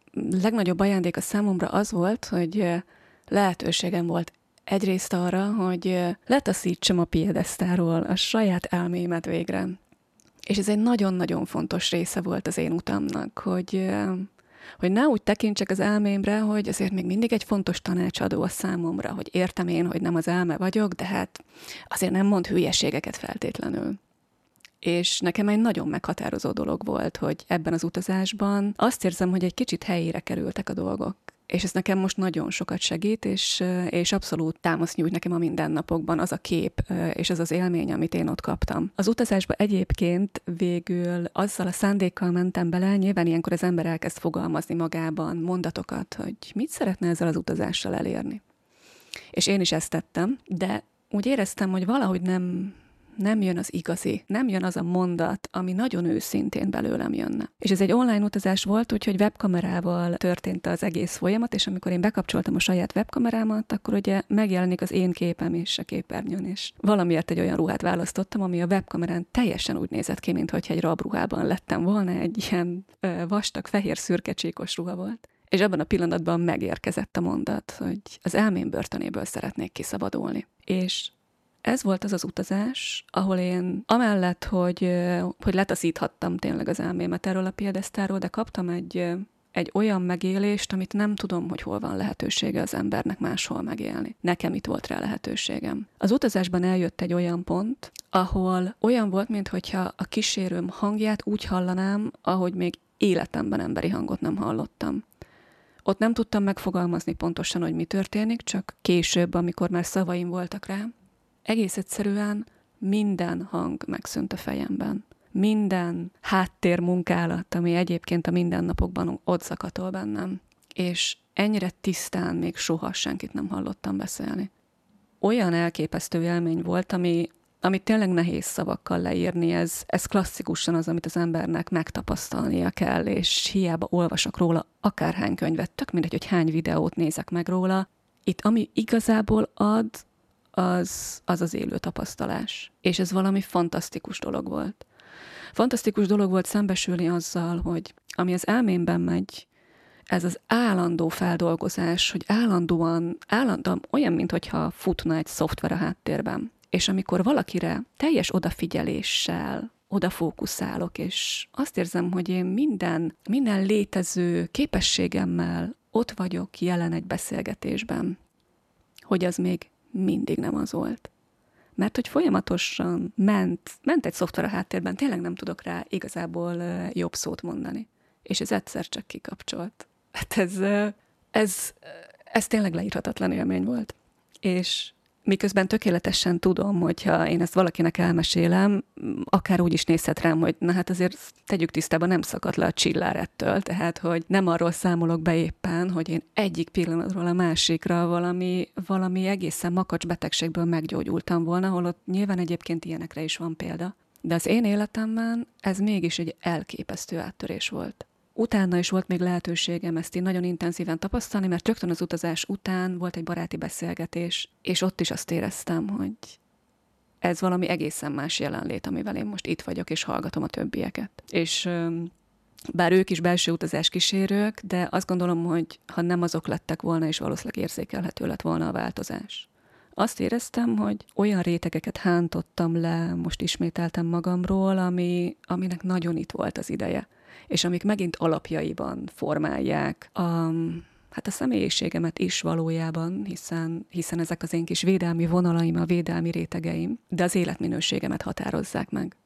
legnagyobb ajándéka számomra az volt, hogy lehetőségem volt egyrészt arra, hogy letaszítsam a piedesztáról a saját elmémet végre. És ez egy nagyon-nagyon fontos része volt az én utamnak, hogy, hogy ne úgy tekintsek az elmémre, hogy azért még mindig egy fontos tanácsadó a számomra, hogy értem én, hogy nem az elme vagyok, de hát azért nem mond hülyeségeket feltétlenül. És nekem egy nagyon meghatározó dolog volt, hogy ebben az utazásban azt érzem, hogy egy kicsit helyére kerültek a dolgok és ez nekem most nagyon sokat segít, és, és abszolút támaszt nyújt nekem a mindennapokban az a kép, és az az élmény, amit én ott kaptam. Az utazásba egyébként végül azzal a szándékkal mentem bele, nyilván ilyenkor az ember elkezd fogalmazni magában mondatokat, hogy mit szeretne ezzel az utazással elérni. És én is ezt tettem, de úgy éreztem, hogy valahogy nem, nem jön az igazi, nem jön az a mondat, ami nagyon őszintén belőlem jönne. És ez egy online utazás volt, úgyhogy webkamerával történt az egész folyamat, és amikor én bekapcsoltam a saját webkamerámat, akkor ugye megjelenik az én képem is a képernyőn, és valamiért egy olyan ruhát választottam, ami a webkamerán teljesen úgy nézett ki, mintha egy rabruhában lettem volna, egy ilyen vastag, fehér, szürke csíkos ruha volt. És ebben a pillanatban megérkezett a mondat, hogy az elmém börtönéből szeretnék kiszabadulni. És ez volt az az utazás, ahol én amellett, hogy, hogy letaszíthattam tényleg az elmémet erről a piedesztáról, de kaptam egy, egy olyan megélést, amit nem tudom, hogy hol van lehetősége az embernek máshol megélni. Nekem itt volt rá lehetőségem. Az utazásban eljött egy olyan pont, ahol olyan volt, mintha a kísérőm hangját úgy hallanám, ahogy még életemben emberi hangot nem hallottam. Ott nem tudtam megfogalmazni pontosan, hogy mi történik, csak később, amikor már szavaim voltak rá, egész egyszerűen minden hang megszűnt a fejemben. Minden háttérmunkálat, ami egyébként a mindennapokban ott zakatol bennem. És ennyire tisztán még soha senkit nem hallottam beszélni. Olyan elképesztő élmény volt, ami, amit tényleg nehéz szavakkal leírni, ez, ez klasszikusan az, amit az embernek megtapasztalnia kell, és hiába olvasok róla akárhány könyvet, tök mindegy, hogy hány videót nézek meg róla. Itt ami igazából ad, az, az az élő tapasztalás. És ez valami fantasztikus dolog volt. Fantasztikus dolog volt szembesülni azzal, hogy ami az elmémben megy, ez az állandó feldolgozás, hogy állandóan, állandóan olyan, mintha futna egy szoftver a háttérben. És amikor valakire teljes odafigyeléssel odafókuszálok, és azt érzem, hogy én minden, minden létező képességemmel ott vagyok jelen egy beszélgetésben, hogy az még mindig nem az volt. Mert hogy folyamatosan ment, ment egy szoftver a háttérben, tényleg nem tudok rá igazából jobb szót mondani. És ez egyszer csak kikapcsolt. Hát ez, ez, ez tényleg leírhatatlan élmény volt. És miközben tökéletesen tudom, hogyha én ezt valakinek elmesélem, akár úgy is nézhet rám, hogy na hát azért tegyük tisztában, nem szakadt le a csillár ettől, tehát hogy nem arról számolok be éppen, hogy én egyik pillanatról a másikra valami, valami egészen makacs betegségből meggyógyultam volna, holott nyilván egyébként ilyenekre is van példa. De az én életemben ez mégis egy elképesztő áttörés volt utána is volt még lehetőségem ezt így nagyon intenzíven tapasztalni, mert rögtön az utazás után volt egy baráti beszélgetés, és ott is azt éreztem, hogy ez valami egészen más jelenlét, amivel én most itt vagyok, és hallgatom a többieket. És bár ők is belső utazás kísérők, de azt gondolom, hogy ha nem azok lettek volna, és valószínűleg érzékelhető lett volna a változás. Azt éreztem, hogy olyan rétegeket hántottam le, most ismételtem magamról, ami, aminek nagyon itt volt az ideje és amik megint alapjaiban formálják a, hát a személyiségemet is valójában, hiszen, hiszen ezek az én kis védelmi vonalaim, a védelmi rétegeim, de az életminőségemet határozzák meg.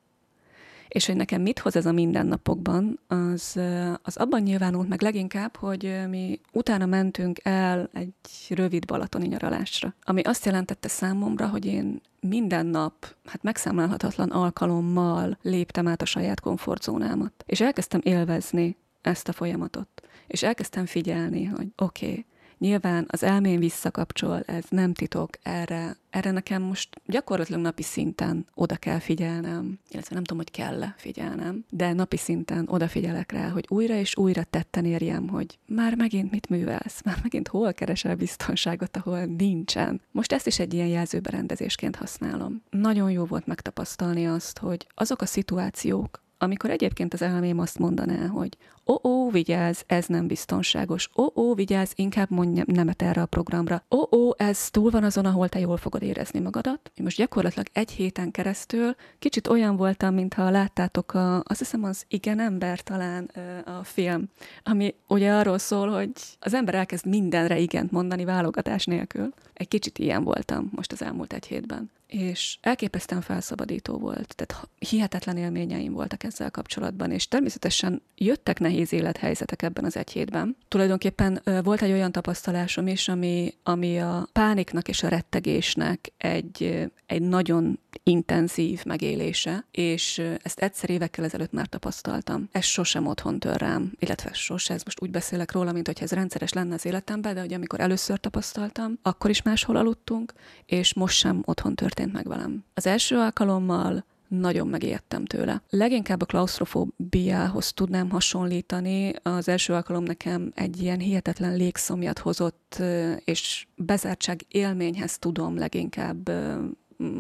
És hogy nekem mit hoz ez a mindennapokban, az, az abban nyilvánult meg leginkább, hogy mi utána mentünk el egy rövid balatoni nyaralásra, ami azt jelentette számomra, hogy én minden nap, hát megszámlálhatatlan alkalommal léptem át a saját komfortzónámat. És elkezdtem élvezni ezt a folyamatot. És elkezdtem figyelni, hogy oké, okay, Nyilván az elmén visszakapcsol, ez nem titok, erre, erre nekem most gyakorlatilag napi szinten oda kell figyelnem, illetve nem tudom, hogy kell-e figyelnem, de napi szinten odafigyelek rá, hogy újra és újra tetten érjem, hogy már megint mit művelsz, már megint hol keresel biztonságot, ahol nincsen. Most ezt is egy ilyen jelzőberendezésként használom. Nagyon jó volt megtapasztalni azt, hogy azok a szituációk, amikor egyébként az elmém azt mondaná, hogy ó, ó, vigyázz, ez nem biztonságos, ó, ó, vigyázz, inkább mondj nemet erre a programra, ó, ó, ez túl van azon, ahol te jól fogod érezni magadat. Most gyakorlatilag egy héten keresztül kicsit olyan voltam, mintha láttátok a, azt hiszem az Igen ember talán a film, ami ugye arról szól, hogy az ember elkezd mindenre igent mondani válogatás nélkül. Egy kicsit ilyen voltam most az elmúlt egy hétben. És elképesztően felszabadító volt, tehát hihetetlen élményeim voltak ezzel kapcsolatban, és természetesen jöttek nehéz élethelyzetek ebben az egy hétben. Tulajdonképpen volt egy olyan tapasztalásom is, ami, ami a pániknak és a rettegésnek egy, egy nagyon intenzív megélése, és ezt egyszer évekkel ezelőtt már tapasztaltam. Ez sosem otthon tör rám, illetve sose, ez most úgy beszélek róla, mint hogy ez rendszeres lenne az életemben, de hogy amikor először tapasztaltam, akkor is máshol aludtunk, és most sem otthon történt meg velem. Az első alkalommal nagyon megijedtem tőle. Leginkább a klaustrofóbiához tudnám hasonlítani. Az első alkalom nekem egy ilyen hihetetlen légszomjat hozott, és bezártság élményhez tudom leginkább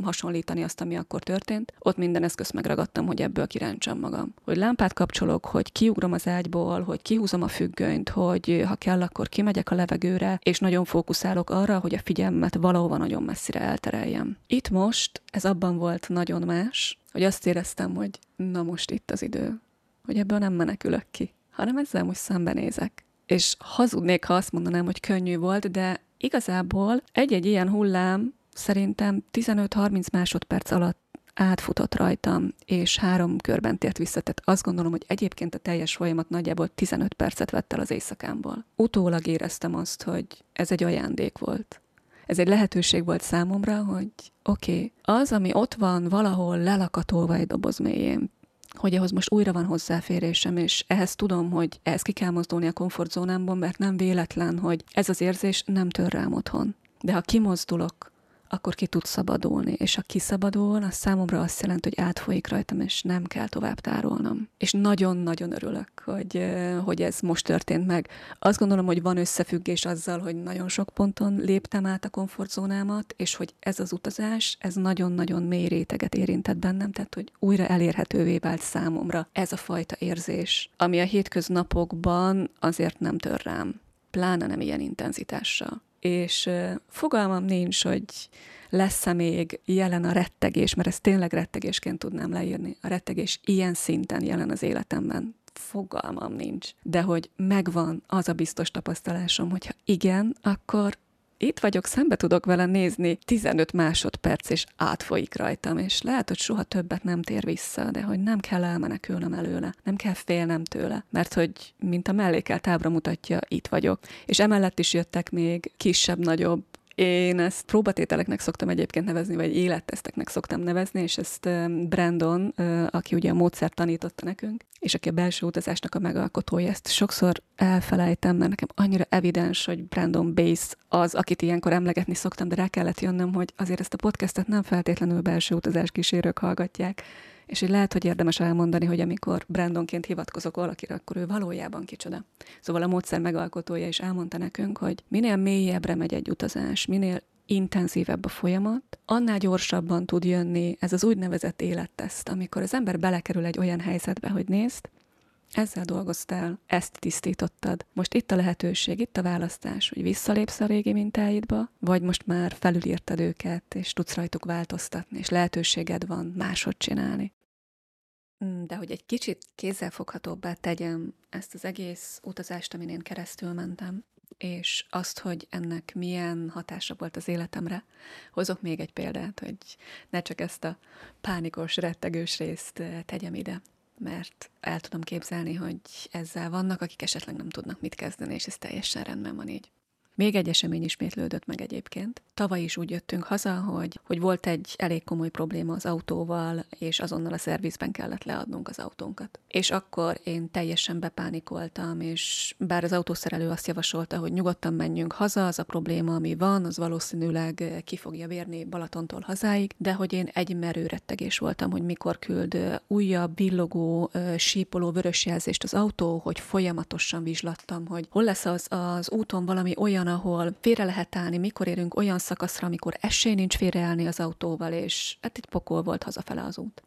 hasonlítani azt, ami akkor történt. Ott minden eszközt megragadtam, hogy ebből kirántsam magam. Hogy lámpát kapcsolok, hogy kiugrom az ágyból, hogy kihúzom a függönyt, hogy ha kell, akkor kimegyek a levegőre, és nagyon fókuszálok arra, hogy a figyelmet valahova nagyon messzire eltereljem. Itt most ez abban volt nagyon más, hogy azt éreztem, hogy na most itt az idő, hogy ebből nem menekülök ki, hanem ezzel most szembenézek. És hazudnék, ha azt mondanám, hogy könnyű volt, de igazából egy-egy ilyen hullám szerintem 15-30 másodperc alatt átfutott rajtam, és három körben tért vissza. Tehát azt gondolom, hogy egyébként a teljes folyamat nagyjából 15 percet vett el az éjszakámból. Utólag éreztem azt, hogy ez egy ajándék volt. Ez egy lehetőség volt számomra, hogy oké, okay, az, ami ott van valahol lelakatolva egy doboz mélyén, hogy ahhoz most újra van hozzáférésem, és ehhez tudom, hogy ehhez ki kell mozdulni a komfortzónámból, mert nem véletlen, hogy ez az érzés nem tör rám otthon. De ha kimozdulok akkor ki tud szabadulni. És ha kiszabadul, az számomra azt jelenti, hogy átfolyik rajtam, és nem kell tovább tárolnom. És nagyon-nagyon örülök, hogy, hogy ez most történt meg. Azt gondolom, hogy van összefüggés azzal, hogy nagyon sok ponton léptem át a komfortzónámat, és hogy ez az utazás, ez nagyon-nagyon mély réteget érintett bennem, tehát hogy újra elérhetővé vált számomra ez a fajta érzés, ami a hétköznapokban azért nem tör rám, pláne nem ilyen intenzitással. És fogalmam nincs, hogy lesz-e még jelen a rettegés, mert ezt tényleg rettegésként tudnám leírni. A rettegés ilyen szinten jelen az életemben. Fogalmam nincs. De hogy megvan az a biztos tapasztalásom, hogyha igen, akkor itt vagyok, szembe tudok vele nézni 15 másodperc, és átfolyik rajtam, és lehet, hogy soha többet nem tér vissza, de hogy nem kell elmenekülnem előle, nem kell félnem tőle, mert hogy, mint a mellékelt ábra mutatja, itt vagyok. És emellett is jöttek még kisebb-nagyobb én ezt próbatételeknek szoktam egyébként nevezni, vagy életteszteknek szoktam nevezni, és ezt Brandon, aki ugye a módszert tanította nekünk, és aki a belső utazásnak a megalkotója, ezt sokszor elfelejtem, mert nekem annyira evidens, hogy Brandon Base az, akit ilyenkor emlegetni szoktam, de rá kellett jönnöm, hogy azért ezt a podcastet nem feltétlenül belső utazás kísérők hallgatják, és hogy lehet, hogy érdemes elmondani, hogy amikor Brandonként hivatkozok valakire, akkor ő valójában kicsoda. Szóval a módszer megalkotója is elmondta nekünk, hogy minél mélyebbre megy egy utazás, minél intenzívebb a folyamat, annál gyorsabban tud jönni ez az úgynevezett életteszt, amikor az ember belekerül egy olyan helyzetbe, hogy nézd, ezzel dolgoztál, ezt tisztítottad. Most itt a lehetőség, itt a választás, hogy visszalépsz a régi mintáidba, vagy most már felülírtad őket, és tudsz rajtuk változtatni, és lehetőséged van máshogy csinálni. Mm, de hogy egy kicsit kézzelfoghatóbbá tegyem ezt az egész utazást, amin én keresztül mentem, és azt, hogy ennek milyen hatása volt az életemre, hozok még egy példát, hogy ne csak ezt a pánikos, rettegős részt eh, tegyem ide mert el tudom képzelni, hogy ezzel vannak, akik esetleg nem tudnak mit kezdeni, és ez teljesen rendben van így. Még egy esemény ismétlődött meg egyébként. Tavaly is úgy jöttünk haza, hogy, hogy volt egy elég komoly probléma az autóval, és azonnal a szervizben kellett leadnunk az autónkat. És akkor én teljesen bepánikoltam, és bár az autószerelő azt javasolta, hogy nyugodtan menjünk haza, az a probléma, ami van, az valószínűleg ki fogja vérni Balatontól hazáig, de hogy én egy merő rettegés voltam, hogy mikor küld újabb, villogó, sípoló vörös jelzést az autó, hogy folyamatosan vizslattam, hogy hol lesz az, az úton valami olyan, olyan, ahol félre lehet állni, mikor érünk olyan szakaszra, amikor esély nincs félreállni az autóval, és hát itt pokol volt hazafele az út.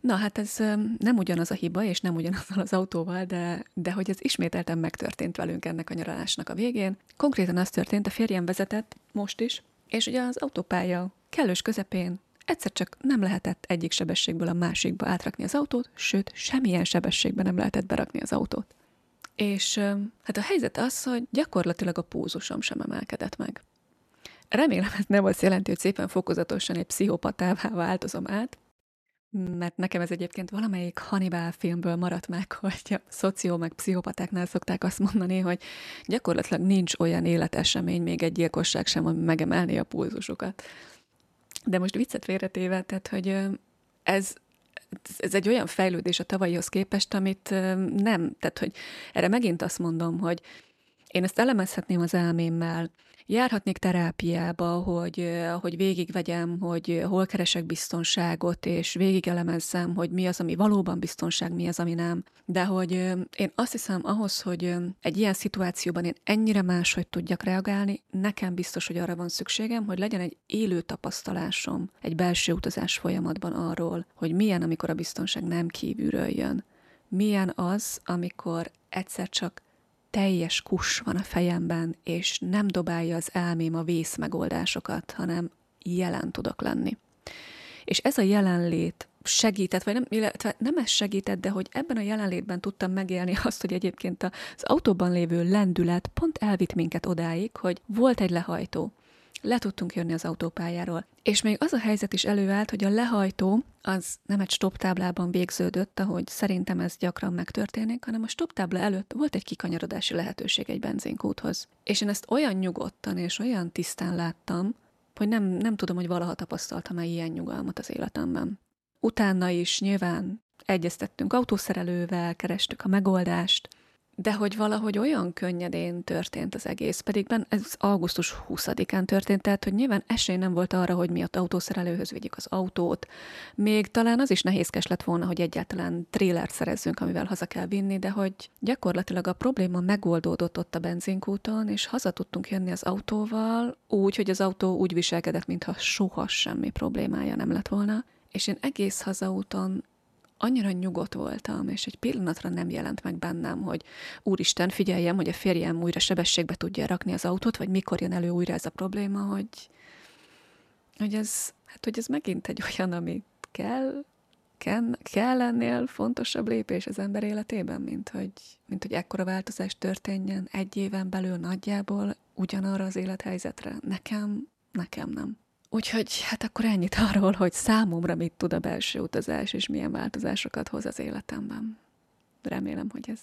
Na hát ez nem ugyanaz a hiba, és nem ugyanazzal az autóval, de, de hogy ez ismételten megtörtént velünk ennek a nyaralásnak a végén. Konkrétan az történt, a férjem vezetett most is, és ugye az autópálya kellős közepén egyszer csak nem lehetett egyik sebességből a másikba átrakni az autót, sőt, semmilyen sebességben nem lehetett berakni az autót. És hát a helyzet az, hogy gyakorlatilag a púzusom sem emelkedett meg. Remélem ez nem azt jelenti, hogy szépen fokozatosan egy pszichopatává változom át, mert nekem ez egyébként valamelyik Hannibal filmből maradt meg, hogy a szoció meg pszichopatáknál szokták azt mondani, hogy gyakorlatilag nincs olyan életesemény, még egy gyilkosság sem, ami megemelni a pulzusokat. De most viccet félretéve, tehát, hogy ez ez egy olyan fejlődés a tavalyihoz képest, amit nem, tehát hogy erre megint azt mondom, hogy én ezt elemezhetném az elmémmel, járhatnék terápiába, hogy, hogy végigvegyem, hogy hol keresek biztonságot, és végigelemezzem, hogy mi az, ami valóban biztonság, mi az, ami nem. De hogy én azt hiszem, ahhoz, hogy egy ilyen szituációban én ennyire máshogy tudjak reagálni, nekem biztos, hogy arra van szükségem, hogy legyen egy élő tapasztalásom egy belső utazás folyamatban arról, hogy milyen, amikor a biztonság nem kívülről jön. Milyen az, amikor egyszer csak teljes kus van a fejemben, és nem dobálja az elmém a vész megoldásokat, hanem jelen tudok lenni. És ez a jelenlét segített, vagy nem, illetve nem ez segített, de hogy ebben a jelenlétben tudtam megélni azt, hogy egyébként az autóban lévő lendület pont elvitt minket odáig, hogy volt egy lehajtó, le tudtunk jönni az autópályáról. És még az a helyzet is előállt, hogy a lehajtó az nem egy stop táblában végződött, ahogy szerintem ez gyakran megtörténik, hanem a stop tábla előtt volt egy kikanyarodási lehetőség egy benzinkúthoz. És én ezt olyan nyugodtan és olyan tisztán láttam, hogy nem, nem tudom, hogy valaha tapasztaltam-e ilyen nyugalmat az életemben. Utána is nyilván egyeztettünk autószerelővel, kerestük a megoldást, de hogy valahogy olyan könnyedén történt az egész, pedig ben ez augusztus 20-án történt, tehát hogy nyilván esély nem volt arra, hogy mi ott autószerelőhöz vigyük az autót. Még talán az is nehézkes lett volna, hogy egyáltalán trélert szerezzünk, amivel haza kell vinni, de hogy gyakorlatilag a probléma megoldódott ott a benzinkúton, és haza tudtunk jönni az autóval, úgy, hogy az autó úgy viselkedett, mintha soha semmi problémája nem lett volna. És én egész hazaúton annyira nyugodt voltam, és egy pillanatra nem jelent meg bennem, hogy úristen, figyeljem, hogy a férjem újra sebességbe tudja rakni az autót, vagy mikor jön elő újra ez a probléma, hogy, hogy ez, hát, hogy ez megint egy olyan, amit kell, kell, kell ennél fontosabb lépés az ember életében, mint hogy, mint hogy ekkora változás történjen egy éven belül nagyjából ugyanarra az élethelyzetre. Nekem, nekem nem. Úgyhogy hát akkor ennyit arról, hogy számomra mit tud a belső utazás, és milyen változásokat hoz az életemben. Remélem, hogy ez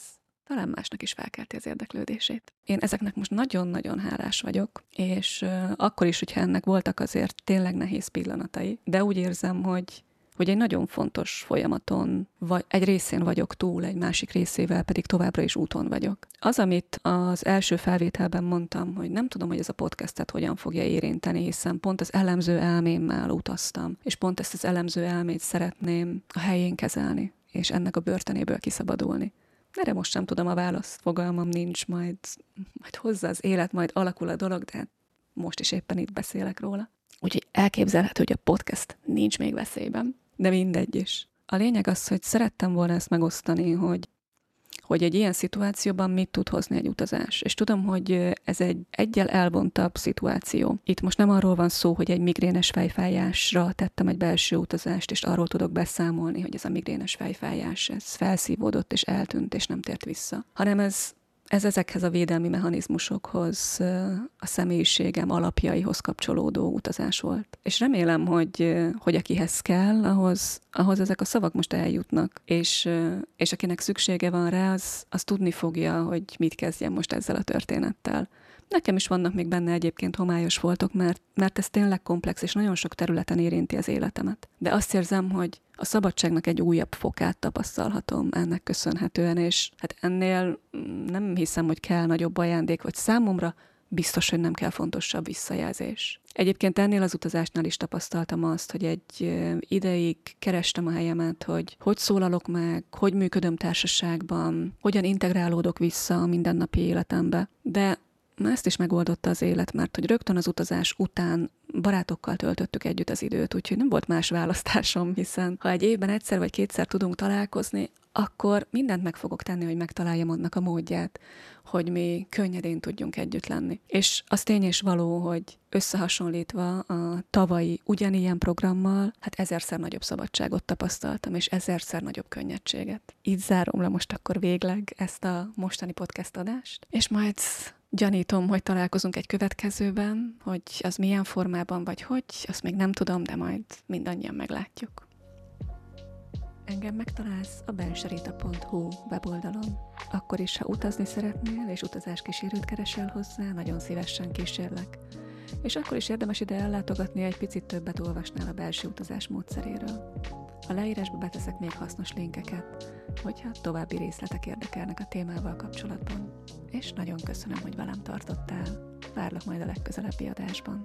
talán másnak is felkelti az érdeklődését. Én ezeknek most nagyon-nagyon hálás vagyok, és akkor is, hogyha ennek voltak azért tényleg nehéz pillanatai, de úgy érzem, hogy hogy egy nagyon fontos folyamaton, vagy egy részén vagyok túl, egy másik részével pedig továbbra is úton vagyok. Az, amit az első felvételben mondtam, hogy nem tudom, hogy ez a podcastet hogyan fogja érinteni, hiszen pont az elemző elmémmel utaztam, és pont ezt az elemző elmét szeretném a helyén kezelni, és ennek a börtönéből kiszabadulni. Erre most sem tudom a választ, fogalmam nincs, majd, majd hozzá az élet, majd alakul a dolog, de most is éppen itt beszélek róla. Úgyhogy elképzelhető, hogy a podcast nincs még veszélyben de mindegy is. A lényeg az, hogy szerettem volna ezt megosztani, hogy hogy egy ilyen szituációban mit tud hozni egy utazás. És tudom, hogy ez egy egyel elvontabb szituáció. Itt most nem arról van szó, hogy egy migrénes fejfájásra tettem egy belső utazást, és arról tudok beszámolni, hogy ez a migrénes fejfájás, ez felszívódott és eltűnt, és nem tért vissza. Hanem ez ez ezekhez a védelmi mechanizmusokhoz, a személyiségem alapjaihoz kapcsolódó utazás volt. És remélem, hogy, hogy akihez kell, ahhoz, ahhoz ezek a szavak most eljutnak, és, és akinek szüksége van rá, az, az tudni fogja, hogy mit kezdjen most ezzel a történettel. Nekem is vannak még benne egyébként homályos voltok, mert, mert ez tényleg komplex, és nagyon sok területen érinti az életemet. De azt érzem, hogy a szabadságnak egy újabb fokát tapasztalhatom ennek köszönhetően, és hát ennél mm, nem hiszem, hogy kell nagyobb ajándék, vagy számomra biztos, hogy nem kell fontosabb visszajelzés. Egyébként ennél az utazásnál is tapasztaltam azt, hogy egy ideig kerestem a helyemet, hogy hogy szólalok meg, hogy működöm társaságban, hogyan integrálódok vissza a mindennapi életembe. De ezt is megoldotta az élet, mert hogy rögtön az utazás után barátokkal töltöttük együtt az időt, úgyhogy nem volt más választásom, hiszen ha egy évben egyszer vagy kétszer tudunk találkozni, akkor mindent meg fogok tenni, hogy megtaláljam annak a módját, hogy mi könnyedén tudjunk együtt lenni. És az tény és való, hogy összehasonlítva a tavalyi ugyanilyen programmal, hát ezerszer nagyobb szabadságot tapasztaltam, és ezerszer nagyobb könnyedséget. Így zárom le most akkor végleg ezt a mostani podcast adást, és majd Gyanítom, hogy találkozunk egy következőben, hogy az milyen formában vagy hogy, azt még nem tudom, de majd mindannyian meglátjuk. Engem megtalálsz a benserita.hu weboldalon. Akkor is, ha utazni szeretnél és kísérőt keresel hozzá, nagyon szívesen kísérlek és akkor is érdemes ide ellátogatni, egy picit többet olvasnál a belső utazás módszeréről. A leírásba beteszek még hasznos linkeket, hogyha további részletek érdekelnek a témával kapcsolatban. És nagyon köszönöm, hogy velem tartottál. Várlak majd a legközelebbi adásban.